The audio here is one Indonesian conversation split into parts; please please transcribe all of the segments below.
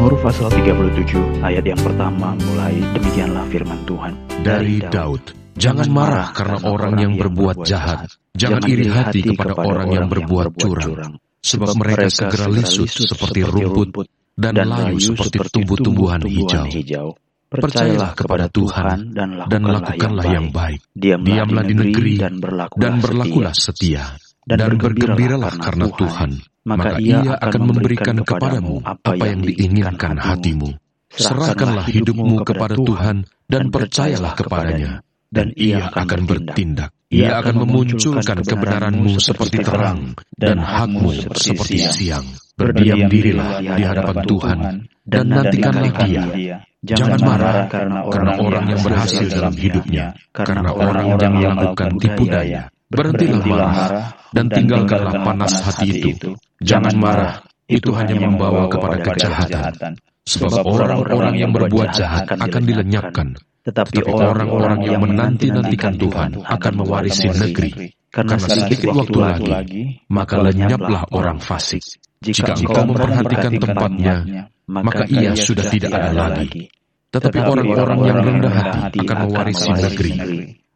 Mazmur pasal 37 ayat yang pertama mulai demikianlah firman Tuhan. Dari Daud, jangan marah karena orang yang berbuat jahat, jangan iri hati kepada orang yang berbuat curang, sebab mereka segera lisut seperti rumput dan layu seperti tumbuh-tumbuhan hijau. Percayalah kepada Tuhan dan lakukanlah yang baik. Diamlah di negeri dan berlakulah setia. Dan bergembiralah karena Tuhan, maka ia akan memberikan kepadamu apa yang diinginkan hatimu. Serahkanlah hidupmu kepada Tuhan dan percayalah kepadanya, dan ia akan bertindak. Ia akan memunculkan kebenaranmu seperti terang dan hakmu seperti siang. Berdiam dirilah di hadapan Tuhan dan nantikanlah dia. Jangan marah karena orang yang berhasil dalam hidupnya, karena orang yang melakukan tipu daya. Berhentilah marah dan tinggalkanlah panas hati itu. Jangan marah, itu hanya membawa kepada kejahatan. Sebab orang-orang yang berbuat jahat akan dilenyapkan, tetapi orang-orang yang menanti-nantikan Tuhan akan mewarisi negeri. Karena sedikit waktu lagi, maka lenyaplah orang fasik. Jika engkau memperhatikan tempatnya, maka ia sudah tidak ada lagi. Tetapi orang-orang yang rendah hati akan mewarisi negeri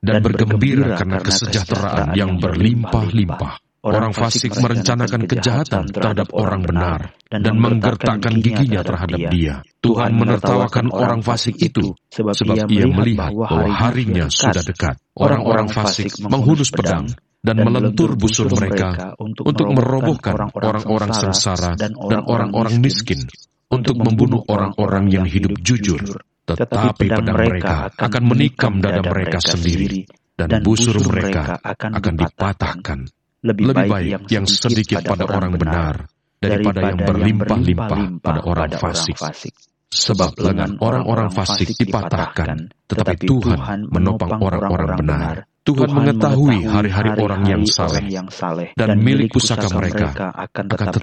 dan bergembira karena kesejahteraan yang berlimpah-limpah. Orang fasik merencanakan kejahatan terhadap orang benar dan menggertakkan giginya terhadap dia. Tuhan menertawakan orang fasik itu sebab ia melihat bahwa harinya sudah dekat. Orang-orang fasik menghunus pedang dan melentur busur mereka untuk merobohkan orang-orang sengsara dan orang-orang miskin, untuk membunuh orang-orang yang hidup jujur. Tetapi pedang mereka akan menikam dada mereka sendiri, dan busur mereka akan dipatahkan. Lebih baik yang sedikit pada orang benar daripada yang berlimpah-limpah pada orang fasik. Sebab lengan orang-orang fasik dipatahkan, tetapi Tuhan menopang orang-orang benar. Tuhan mengetahui hari-hari orang yang saleh, dan milik pusaka mereka akan tetap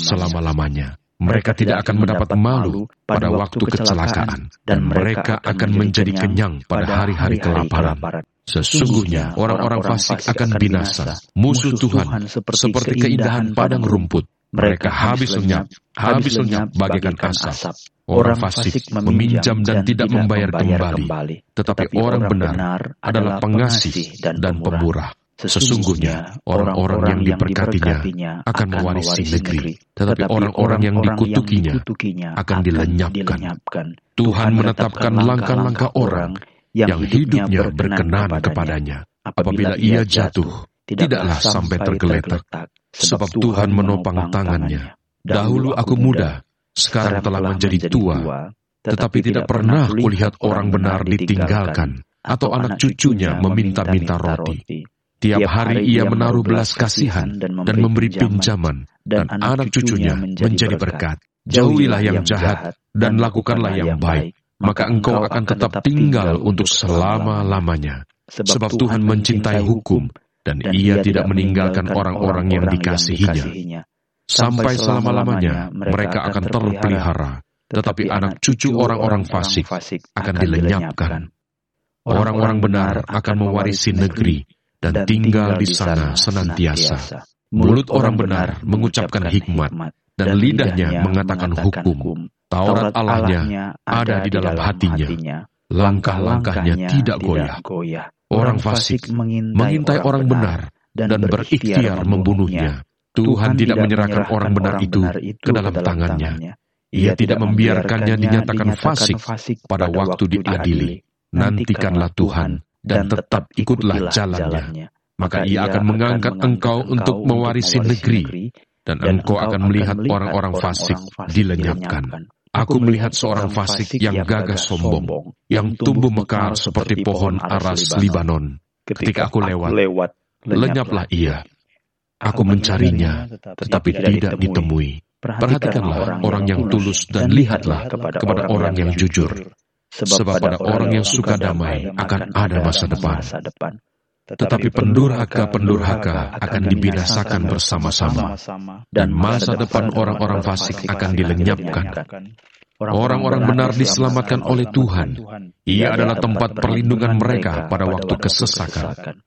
selama-lamanya. Mereka tidak akan mendapat malu pada waktu kecelakaan, dan mereka akan menjadi kenyang pada hari-hari kelaparan. Sesungguhnya orang-orang fasik akan binasa. Musuh Tuhan seperti keindahan padang rumput. Mereka habis lenyap, habis lenyap bagaikan asap. Orang fasik meminjam dan tidak membayar kembali. Tetapi orang benar adalah pengasih dan pemurah. Sesungguhnya orang-orang yang diberkatinya akan mewarisi negeri, tetapi orang-orang yang dikutukinya akan dilenyapkan. Tuhan menetapkan langkah-langkah orang yang hidupnya berkenan kepadanya. Apabila ia jatuh, tidaklah sampai tergeletak, sebab Tuhan menopang tangannya. Dahulu aku muda, sekarang telah menjadi tua, tetapi tidak pernah kulihat orang benar ditinggalkan, atau anak cucunya meminta-minta roti. Tiap hari ia menaruh belas kasihan dan memberi pinjaman, dan anak cucunya menjadi berkat. Jauhilah yang jahat dan lakukanlah yang baik, maka engkau akan tetap tinggal untuk selama-lamanya. Sebab Tuhan mencintai hukum, dan ia tidak meninggalkan orang-orang yang dikasihinya. Sampai selama-lamanya mereka akan terpelihara, tetapi anak cucu orang-orang fasik akan dilenyapkan. Orang-orang benar akan mewarisi negeri, dan tinggal di sana senantiasa. Mulut orang benar mengucapkan hikmat, dan lidahnya mengatakan hukum. Taurat Allahnya ada di dalam hatinya. Langkah-langkahnya tidak goyah. Orang fasik mengintai orang benar dan berikhtiar membunuhnya. Tuhan tidak menyerahkan orang benar itu ke dalam tangannya. Ia tidak membiarkannya dinyatakan fasik pada waktu diadili. Nantikanlah Tuhan dan tetap ikutlah jalannya. Maka ia akan mengangkat engkau untuk mewarisi negeri, dan engkau akan melihat orang-orang fasik dilenyapkan. Aku melihat seorang fasik yang gagah sombong, yang tumbuh mekar seperti pohon aras Libanon. Ketika aku lewat, lenyaplah ia. Aku mencarinya, tetapi tidak ditemui. Perhatikanlah orang yang tulus dan lihatlah kepada orang yang jujur Sebab pada orang yang suka damai akan ada masa depan. Tetapi pendurhaka-pendurhaka akan dibinasakan bersama-sama, dan masa depan orang-orang fasik akan dilenyapkan. Orang-orang benar diselamatkan oleh Tuhan. Ia adalah tempat perlindungan mereka pada waktu kesesakan.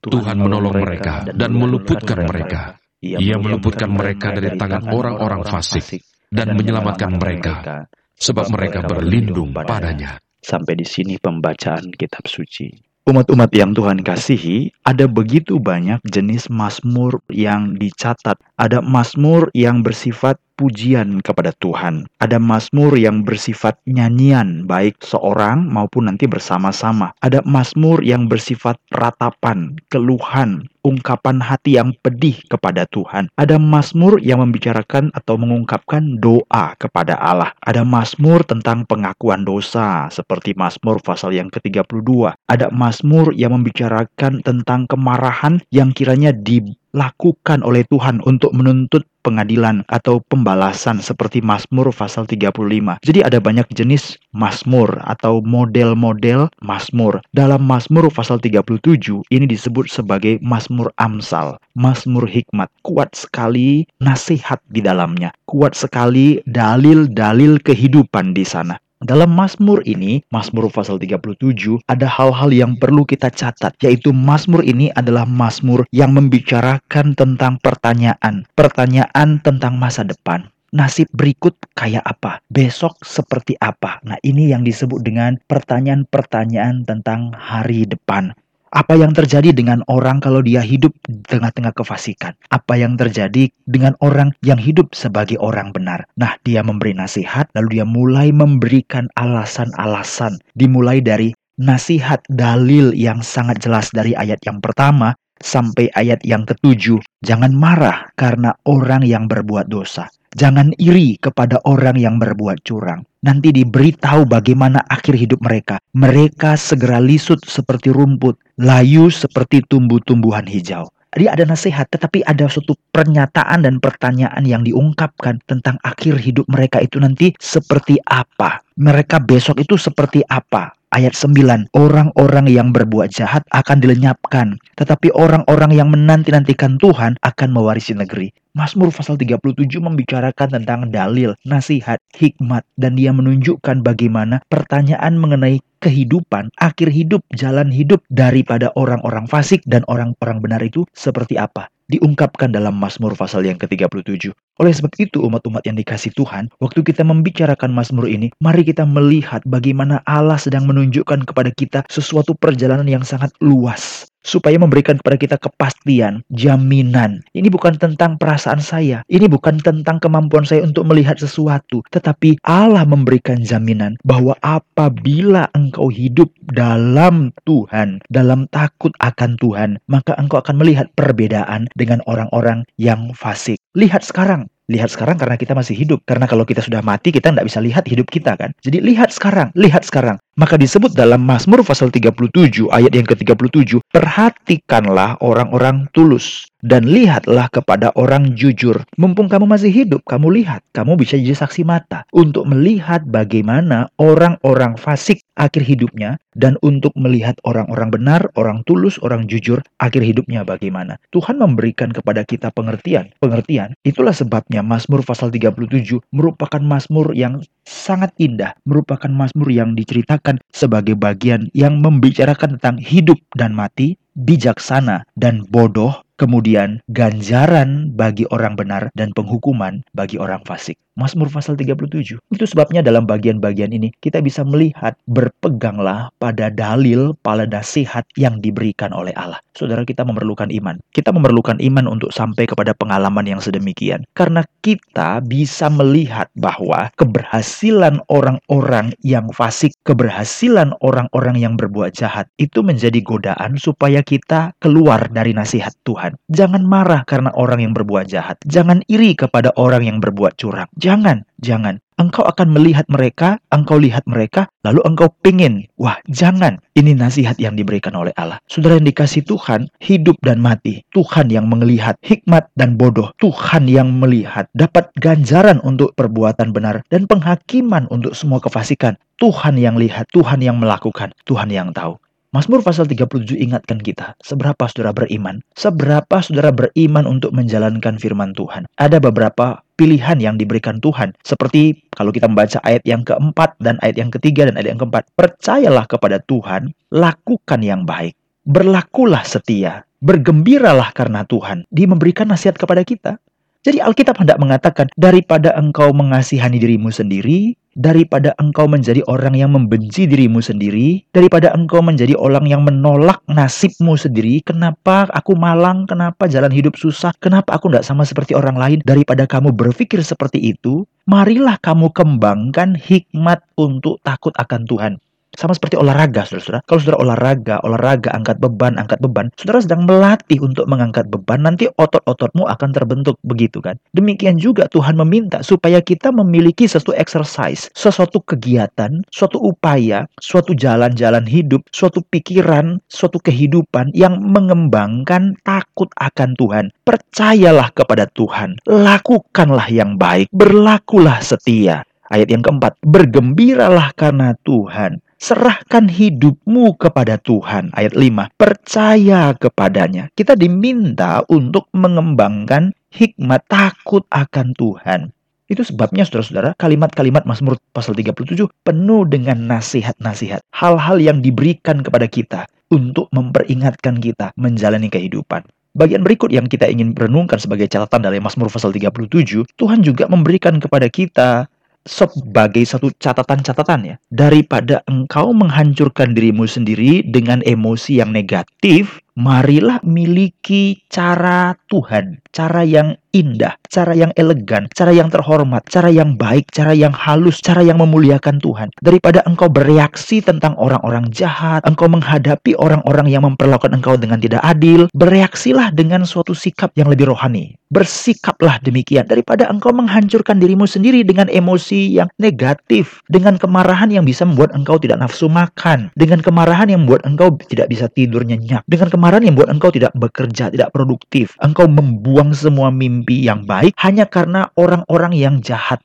Tuhan menolong mereka dan meluputkan mereka. Ia meluputkan mereka dari tangan orang-orang fasik dan menyelamatkan mereka, sebab mereka berlindung padanya. Sampai di sini pembacaan kitab suci. Umat-umat yang Tuhan kasihi, ada begitu banyak jenis mazmur yang dicatat. Ada mazmur yang bersifat pujian kepada Tuhan. Ada mazmur yang bersifat nyanyian, baik seorang maupun nanti bersama-sama. Ada mazmur yang bersifat ratapan, keluhan, ungkapan hati yang pedih kepada Tuhan. Ada mazmur yang membicarakan atau mengungkapkan doa kepada Allah. Ada mazmur tentang pengakuan dosa seperti mazmur pasal yang ke-32. Ada mazmur yang membicarakan tentang kemarahan yang kiranya di lakukan oleh Tuhan untuk menuntut pengadilan atau pembalasan seperti Mazmur pasal 35. Jadi ada banyak jenis Mazmur atau model-model Mazmur. Dalam Mazmur pasal 37 ini disebut sebagai Mazmur Amsal, Mazmur hikmat. Kuat sekali nasihat di dalamnya. Kuat sekali dalil-dalil kehidupan di sana. Dalam Mazmur ini, Mazmur pasal 37, ada hal-hal yang perlu kita catat, yaitu Mazmur ini adalah Mazmur yang membicarakan tentang pertanyaan, pertanyaan tentang masa depan. Nasib berikut kayak apa? Besok seperti apa? Nah, ini yang disebut dengan pertanyaan-pertanyaan tentang hari depan. Apa yang terjadi dengan orang kalau dia hidup di tengah-tengah kefasikan? Apa yang terjadi dengan orang yang hidup sebagai orang benar? Nah, dia memberi nasihat, lalu dia mulai memberikan alasan-alasan. Dimulai dari nasihat dalil yang sangat jelas dari ayat yang pertama sampai ayat yang ketujuh. Jangan marah karena orang yang berbuat dosa. Jangan iri kepada orang yang berbuat curang. Nanti diberitahu bagaimana akhir hidup mereka. Mereka segera lisut seperti rumput, layu seperti tumbuh-tumbuhan hijau. Dia ada nasihat, tetapi ada suatu pernyataan dan pertanyaan yang diungkapkan tentang akhir hidup mereka itu nanti seperti apa. Mereka besok itu seperti apa. Ayat 9, orang-orang yang berbuat jahat akan dilenyapkan, tetapi orang-orang yang menanti-nantikan Tuhan akan mewarisi negeri. Mazmur pasal 37 membicarakan tentang dalil, nasihat, hikmat, dan dia menunjukkan bagaimana pertanyaan mengenai kehidupan, akhir hidup, jalan hidup daripada orang-orang fasik dan orang-orang benar itu seperti apa diungkapkan dalam Mazmur pasal yang ke-37. Oleh sebab itu umat-umat yang dikasih Tuhan, waktu kita membicarakan Mazmur ini, mari kita melihat bagaimana Allah sedang menunjukkan kepada kita sesuatu perjalanan yang sangat luas supaya memberikan kepada kita kepastian, jaminan. Ini bukan tentang perasaan saya, ini bukan tentang kemampuan saya untuk melihat sesuatu, tetapi Allah memberikan jaminan bahwa apabila engkau hidup dalam Tuhan, dalam takut akan Tuhan, maka engkau akan melihat perbedaan dengan orang-orang yang fasik. Lihat sekarang, lihat sekarang karena kita masih hidup. Karena kalau kita sudah mati, kita tidak bisa lihat hidup kita kan. Jadi lihat sekarang, lihat sekarang. Maka disebut dalam Mazmur pasal 37 ayat yang ke-37, perhatikanlah orang-orang tulus dan lihatlah kepada orang jujur. Mumpung kamu masih hidup, kamu lihat, kamu bisa jadi saksi mata untuk melihat bagaimana orang-orang fasik akhir hidupnya dan untuk melihat orang-orang benar, orang tulus, orang jujur akhir hidupnya bagaimana. Tuhan memberikan kepada kita pengertian. Pengertian itulah sebabnya Mazmur pasal 37 merupakan mazmur yang sangat indah, merupakan mazmur yang diceritakan sebagai bagian yang membicarakan tentang hidup dan mati, bijaksana dan bodoh, kemudian ganjaran bagi orang benar dan penghukuman bagi orang fasik. Mazmur pasal 37. Itu sebabnya dalam bagian-bagian ini kita bisa melihat berpeganglah pada dalil, pada nasihat yang diberikan oleh Allah. Saudara kita memerlukan iman. Kita memerlukan iman untuk sampai kepada pengalaman yang sedemikian. Karena kita bisa melihat bahwa keberhasilan orang-orang yang fasik, keberhasilan orang-orang yang berbuat jahat itu menjadi godaan supaya kita keluar dari nasihat Tuhan. Jangan marah karena orang yang berbuat jahat. Jangan iri kepada orang yang berbuat curang Jangan, jangan. Engkau akan melihat mereka, engkau lihat mereka, lalu engkau pingin. Wah, jangan. Ini nasihat yang diberikan oleh Allah. Saudara yang dikasih Tuhan, hidup dan mati. Tuhan yang melihat hikmat dan bodoh. Tuhan yang melihat dapat ganjaran untuk perbuatan benar dan penghakiman untuk semua kefasikan. Tuhan yang lihat, Tuhan yang melakukan, Tuhan yang tahu. Mazmur pasal 37 ingatkan kita, seberapa saudara beriman, seberapa saudara beriman untuk menjalankan firman Tuhan. Ada beberapa pilihan yang diberikan Tuhan. Seperti kalau kita membaca ayat yang keempat dan ayat yang ketiga dan ayat yang keempat. Percayalah kepada Tuhan, lakukan yang baik. Berlakulah setia, bergembiralah karena Tuhan. Dia memberikan nasihat kepada kita. Jadi Alkitab hendak mengatakan daripada engkau mengasihani dirimu sendiri, daripada engkau menjadi orang yang membenci dirimu sendiri, daripada engkau menjadi orang yang menolak nasibmu sendiri, kenapa aku malang, kenapa jalan hidup susah, kenapa aku tidak sama seperti orang lain, daripada kamu berpikir seperti itu, marilah kamu kembangkan hikmat untuk takut akan Tuhan. Sama seperti olahraga, saudara-saudara. Kalau saudara olahraga, olahraga, angkat beban, angkat beban, saudara sedang melatih untuk mengangkat beban, nanti otot-ototmu akan terbentuk, begitu kan? Demikian juga Tuhan meminta supaya kita memiliki sesuatu exercise, sesuatu kegiatan, suatu upaya, suatu jalan-jalan hidup, suatu pikiran, suatu kehidupan yang mengembangkan takut akan Tuhan. Percayalah kepada Tuhan, lakukanlah yang baik, berlakulah setia. Ayat yang keempat, bergembiralah karena Tuhan Serahkan hidupmu kepada Tuhan. Ayat 5. Percaya kepadanya. Kita diminta untuk mengembangkan hikmat takut akan Tuhan. Itu sebabnya saudara-saudara kalimat-kalimat Mazmur pasal 37 penuh dengan nasihat-nasihat. Hal-hal yang diberikan kepada kita untuk memperingatkan kita menjalani kehidupan. Bagian berikut yang kita ingin renungkan sebagai catatan dari Mazmur pasal 37, Tuhan juga memberikan kepada kita sebagai satu catatan-catatan ya. Daripada engkau menghancurkan dirimu sendiri dengan emosi yang negatif, marilah miliki cara Tuhan, cara yang indah, cara yang elegan, cara yang terhormat, cara yang baik, cara yang halus, cara yang memuliakan Tuhan. Daripada engkau bereaksi tentang orang-orang jahat, engkau menghadapi orang-orang yang memperlakukan engkau dengan tidak adil, bereaksilah dengan suatu sikap yang lebih rohani. Bersikaplah demikian daripada engkau menghancurkan dirimu sendiri dengan emosi yang negatif, dengan kemarahan yang bisa membuat engkau tidak nafsu makan, dengan kemarahan yang membuat engkau tidak bisa tidur nyenyak, dengan kemarahan yang membuat engkau tidak bekerja, tidak produktif. Engkau membuang semua mimpi yang baik hanya karena orang-orang yang jahat.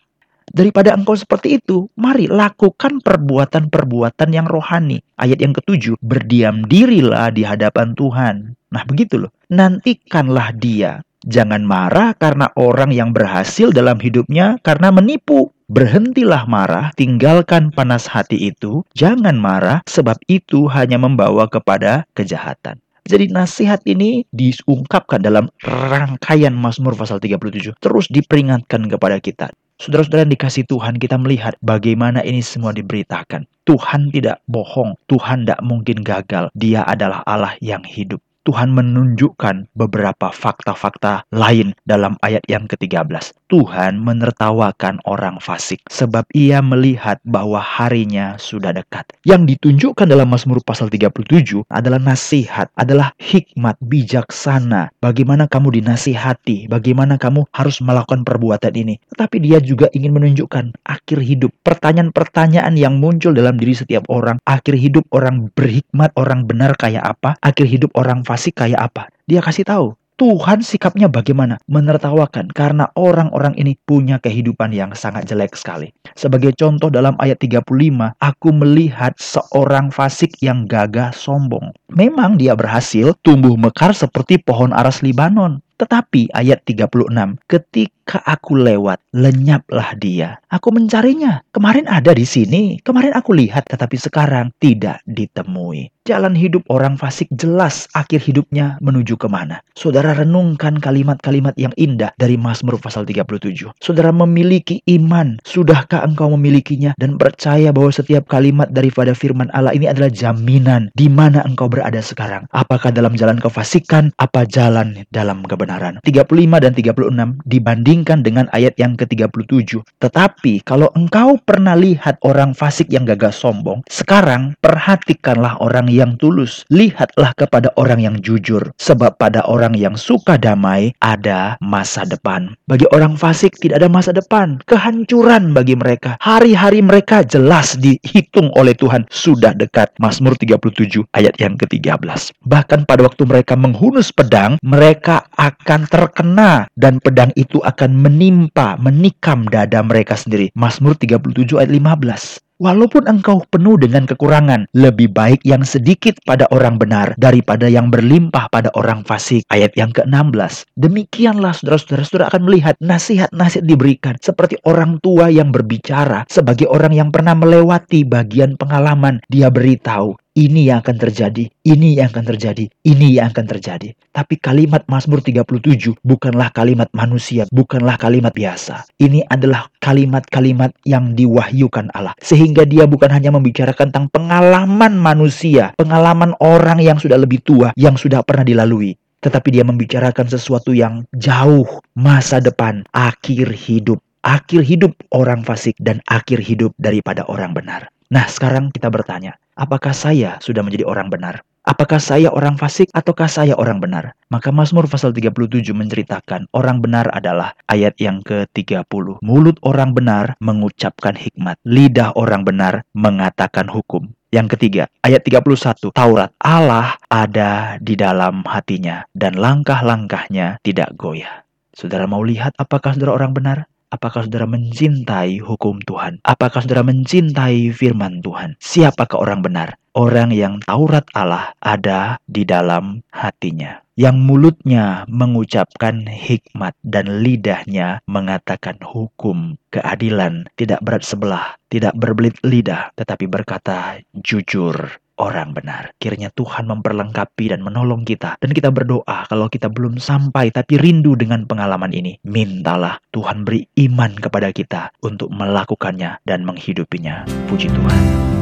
Daripada engkau seperti itu, mari lakukan perbuatan-perbuatan yang rohani. Ayat yang ketujuh, berdiam dirilah di hadapan Tuhan. Nah begitu loh, nantikanlah dia. Jangan marah karena orang yang berhasil dalam hidupnya karena menipu. Berhentilah marah, tinggalkan panas hati itu. Jangan marah, sebab itu hanya membawa kepada kejahatan. Jadi nasihat ini diungkapkan dalam rangkaian Mazmur pasal 37. Terus diperingatkan kepada kita. Saudara-saudara yang dikasih Tuhan, kita melihat bagaimana ini semua diberitakan. Tuhan tidak bohong, Tuhan tidak mungkin gagal. Dia adalah Allah yang hidup. Tuhan menunjukkan beberapa fakta-fakta lain dalam ayat yang ke-13. Tuhan menertawakan orang fasik sebab ia melihat bahwa harinya sudah dekat. Yang ditunjukkan dalam Mazmur pasal 37 adalah nasihat, adalah hikmat bijaksana. Bagaimana kamu dinasihati, bagaimana kamu harus melakukan perbuatan ini. Tetapi dia juga ingin menunjukkan akhir hidup. Pertanyaan-pertanyaan yang muncul dalam diri setiap orang. Akhir hidup orang berhikmat, orang benar kayak apa? Akhir hidup orang fasik fasik kayak apa. Dia kasih tahu. Tuhan sikapnya bagaimana? Menertawakan karena orang-orang ini punya kehidupan yang sangat jelek sekali. Sebagai contoh dalam ayat 35, aku melihat seorang fasik yang gagah sombong. Memang dia berhasil tumbuh mekar seperti pohon aras Libanon. Tetapi ayat 36, ketika aku lewat, lenyaplah dia. Aku mencarinya. Kemarin ada di sini, kemarin aku lihat, tetapi sekarang tidak ditemui. Jalan hidup orang fasik jelas akhir hidupnya menuju ke mana. Saudara renungkan kalimat-kalimat yang indah dari Mazmur pasal 37. Saudara memiliki iman. Sudahkah engkau memilikinya dan percaya bahwa setiap kalimat daripada firman Allah ini adalah jaminan di mana engkau berada sekarang. Apakah dalam jalan kefasikan, apa jalan dalam kebenaran. 35 dan 36 dibandingkan dengan ayat yang ke-37. Tetapi kalau engkau pernah lihat orang fasik yang gagah sombong, sekarang perhatikanlah orang yang tulus. Lihatlah kepada orang yang jujur. Sebab pada orang yang suka damai ada masa depan. Bagi orang fasik tidak ada masa depan. Kehancuran bagi mereka. Hari-hari mereka jelas dihitung oleh Tuhan. Sudah dekat. Mazmur 37 ayat yang ke-13. Bahkan pada waktu mereka menghunus pedang, mereka akan terkena dan pedang itu akan menimpa, menikam dada mereka sendiri. Mazmur 37 ayat 15. Walaupun engkau penuh dengan kekurangan, lebih baik yang sedikit pada orang benar daripada yang berlimpah pada orang fasik. Ayat yang ke-16. Demikianlah saudara-saudara saudara akan melihat nasihat-nasihat diberikan seperti orang tua yang berbicara sebagai orang yang pernah melewati bagian pengalaman. Dia beritahu, ini yang akan terjadi, ini yang akan terjadi, ini yang akan terjadi. Tapi kalimat Mazmur 37 bukanlah kalimat manusia, bukanlah kalimat biasa. Ini adalah kalimat-kalimat yang diwahyukan Allah. Sehingga dia bukan hanya membicarakan tentang pengalaman manusia, pengalaman orang yang sudah lebih tua, yang sudah pernah dilalui. Tetapi dia membicarakan sesuatu yang jauh, masa depan, akhir hidup. Akhir hidup orang fasik dan akhir hidup daripada orang benar. Nah sekarang kita bertanya, apakah saya sudah menjadi orang benar? Apakah saya orang fasik ataukah saya orang benar? Maka Mazmur pasal 37 menceritakan orang benar adalah ayat yang ke-30. Mulut orang benar mengucapkan hikmat. Lidah orang benar mengatakan hukum. Yang ketiga, ayat 31, Taurat Allah ada di dalam hatinya dan langkah-langkahnya tidak goyah. Saudara mau lihat apakah saudara orang benar? Apakah saudara mencintai hukum Tuhan? Apakah saudara mencintai firman Tuhan? Siapakah orang benar? Orang yang Taurat Allah ada di dalam hatinya. Yang mulutnya mengucapkan hikmat dan lidahnya mengatakan hukum, keadilan, tidak berat sebelah, tidak berbelit lidah, tetapi berkata jujur orang benar. Kiranya Tuhan memperlengkapi dan menolong kita. Dan kita berdoa kalau kita belum sampai tapi rindu dengan pengalaman ini. Mintalah Tuhan beri iman kepada kita untuk melakukannya dan menghidupinya. Puji Tuhan.